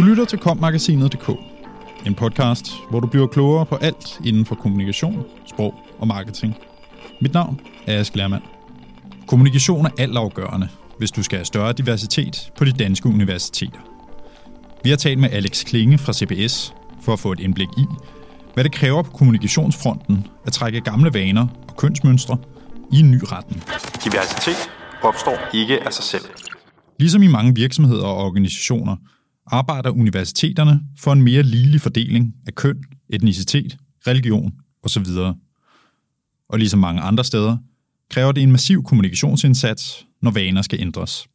Du lytter til kommagasinet.dk, en podcast, hvor du bliver klogere på alt inden for kommunikation, sprog og marketing. Mit navn er Ask Lermand. Kommunikation er altafgørende, hvis du skal have større diversitet på de danske universiteter. Vi har talt med Alex Klinge fra CBS for at få et indblik i, hvad det kræver på kommunikationsfronten at trække gamle vaner og kønsmønstre i en ny retning. Diversitet opstår ikke af sig selv. Ligesom i mange virksomheder og organisationer, arbejder universiteterne for en mere ligelig fordeling af køn, etnicitet, religion osv. Og ligesom mange andre steder, kræver det en massiv kommunikationsindsats, når vaner skal ændres.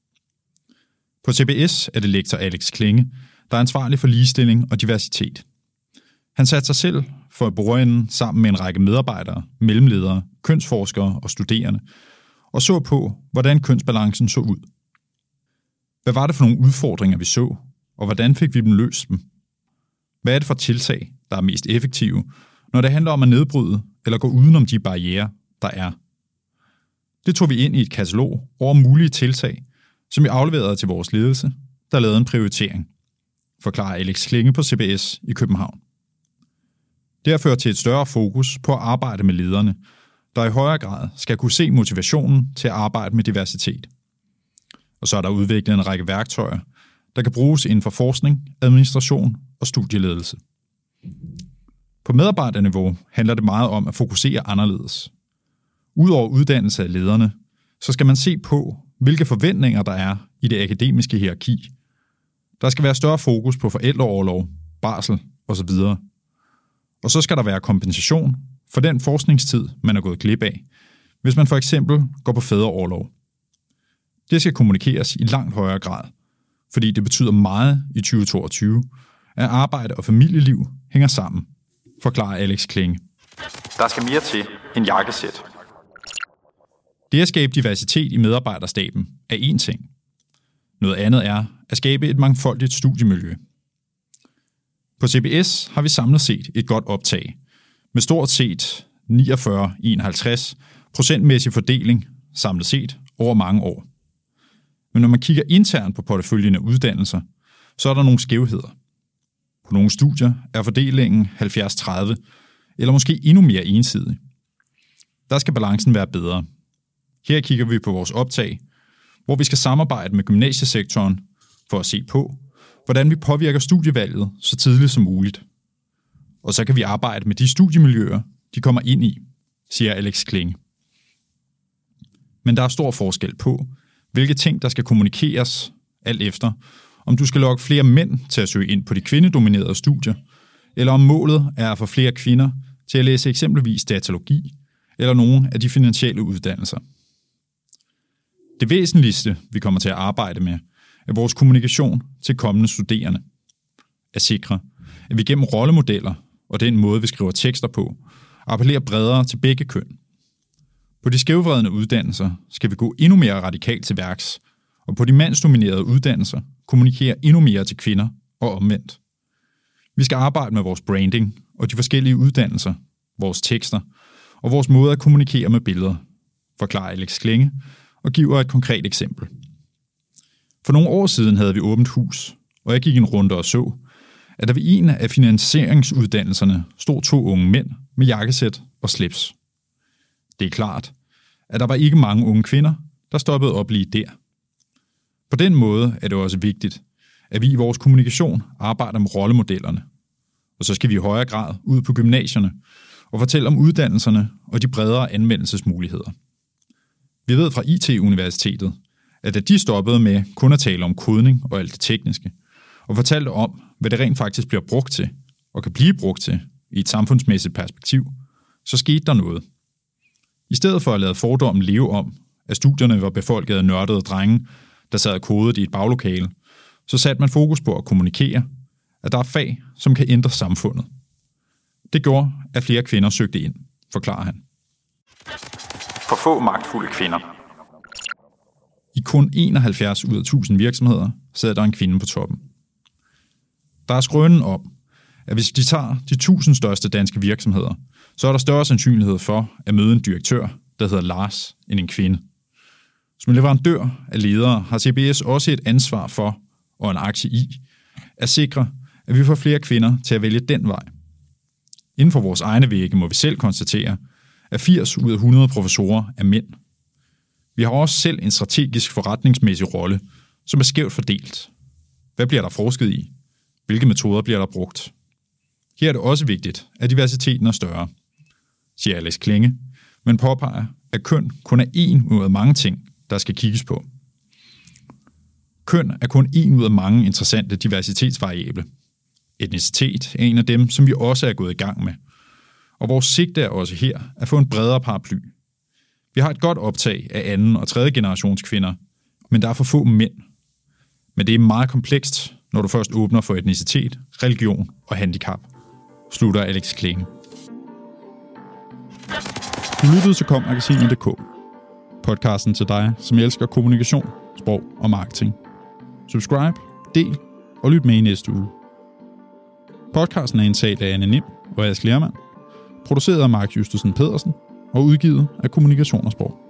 På CBS er det lektor Alex Klinge, der er ansvarlig for ligestilling og diversitet. Han satte sig selv for at bruge sammen med en række medarbejdere, mellemledere, kønsforskere og studerende, og så på, hvordan kønsbalancen så ud. Hvad var det for nogle udfordringer, vi så, og hvordan fik vi dem løst dem? Hvad er det for tiltag, der er mest effektive, når det handler om at nedbryde eller gå udenom de barriere, der er? Det tog vi ind i et katalog over mulige tiltag, som vi afleverede til vores ledelse, der lavede en prioritering, forklarer Alex Klinge på CBS i København. Det har ført til et større fokus på at arbejde med lederne, der i højere grad skal kunne se motivationen til at arbejde med diversitet. Og så er der udviklet en række værktøjer, der kan bruges inden for forskning, administration og studieledelse. På medarbejderniveau handler det meget om at fokusere anderledes. Udover uddannelse af lederne, så skal man se på, hvilke forventninger der er i det akademiske hierarki. Der skal være større fokus på forældreoverlov, barsel osv. Og så skal der være kompensation for den forskningstid, man er gået glip af, hvis man for eksempel går på fædreoverlov. Det skal kommunikeres i langt højere grad, fordi det betyder meget i 2022, at arbejde og familieliv hænger sammen, forklarer Alex Klinge. Der skal mere til end jakkesæt. Det at skabe diversitet i medarbejderstaben er én ting. Noget andet er at skabe et mangfoldigt studiemiljø. På CBS har vi samlet set et godt optag, med stort set 49-51 procentmæssig fordeling samlet set over mange år. Men når man kigger internt på porteføljen af uddannelser, så er der nogle skævheder. På nogle studier er fordelingen 70-30, eller måske endnu mere ensidig. Der skal balancen være bedre. Her kigger vi på vores optag, hvor vi skal samarbejde med gymnasiesektoren for at se på, hvordan vi påvirker studievalget så tidligt som muligt. Og så kan vi arbejde med de studiemiljøer, de kommer ind i, siger Alex Klinge. Men der er stor forskel på, hvilke ting, der skal kommunikeres alt efter, om du skal lokke flere mænd til at søge ind på de kvindedominerede studier, eller om målet er at få flere kvinder til at læse eksempelvis datalogi eller nogle af de finansielle uddannelser. Det væsentligste, vi kommer til at arbejde med, er vores kommunikation til kommende studerende. At sikre, at vi gennem rollemodeller og den måde, vi skriver tekster på, appellerer bredere til begge køn. På de skævvredende uddannelser skal vi gå endnu mere radikalt til værks, og på de mandsdominerede uddannelser kommunikere endnu mere til kvinder og omvendt. Vi skal arbejde med vores branding og de forskellige uddannelser, vores tekster og vores måde at kommunikere med billeder, forklarer Alex Klinge og giver et konkret eksempel. For nogle år siden havde vi åbent hus, og jeg gik en runde og så, at der ved en af finansieringsuddannelserne stod to unge mænd med jakkesæt og slips. Det er klart, at der var ikke mange unge kvinder, der stoppede op lige der. På den måde er det også vigtigt, at vi i vores kommunikation arbejder med rollemodellerne. Og så skal vi i højere grad ud på gymnasierne og fortælle om uddannelserne og de bredere anvendelsesmuligheder. Vi ved fra IT-universitetet, at da de stoppede med kun at tale om kodning og alt det tekniske, og fortalte om, hvad det rent faktisk bliver brugt til, og kan blive brugt til i et samfundsmæssigt perspektiv, så skete der noget. I stedet for at lade fordommen leve om, at studierne var befolket af nørdede drenge, der sad kodet i et baglokale, så satte man fokus på at kommunikere, at der er fag, som kan ændre samfundet. Det gjorde, at flere kvinder søgte ind, forklarer han. For få magtfulde kvinder. I kun 71 ud af 1000 virksomheder sad der en kvinde på toppen. Der er skrønen om, at hvis de tager de 1000 største danske virksomheder, så er der større sandsynlighed for at møde en direktør, der hedder Lars, end en kvinde. Som leverandør af ledere har CBS også et ansvar for, og en aktie i, at sikre, at vi får flere kvinder til at vælge den vej. Inden for vores egne vægge må vi selv konstatere, at 80 ud af 100 professorer er mænd. Vi har også selv en strategisk forretningsmæssig rolle, som er skævt fordelt. Hvad bliver der forsket i? Hvilke metoder bliver der brugt? Her er det også vigtigt, at diversiteten er større, siger Alex Klinge, men påpeger, at køn kun er en ud af mange ting, der skal kigges på. Køn er kun en ud af mange interessante diversitetsvariable. Etnicitet er en af dem, som vi også er gået i gang med. Og vores sigte er også her at få en bredere paraply. Vi har et godt optag af anden og tredje generations kvinder, men der er for få mænd. Men det er meget komplekst, når du først åbner for etnicitet, religion og handicap, slutter Alex Klinge. Du lyttede til kommagasinet.dk. Podcasten til dig, som elsker kommunikation, sprog og marketing. Subscribe, del og lyt med i næste uge. Podcasten er en sag af Anne Nim og Ask Lermand, produceret af Mark Justusen Pedersen og udgivet af Kommunikation og Sprog.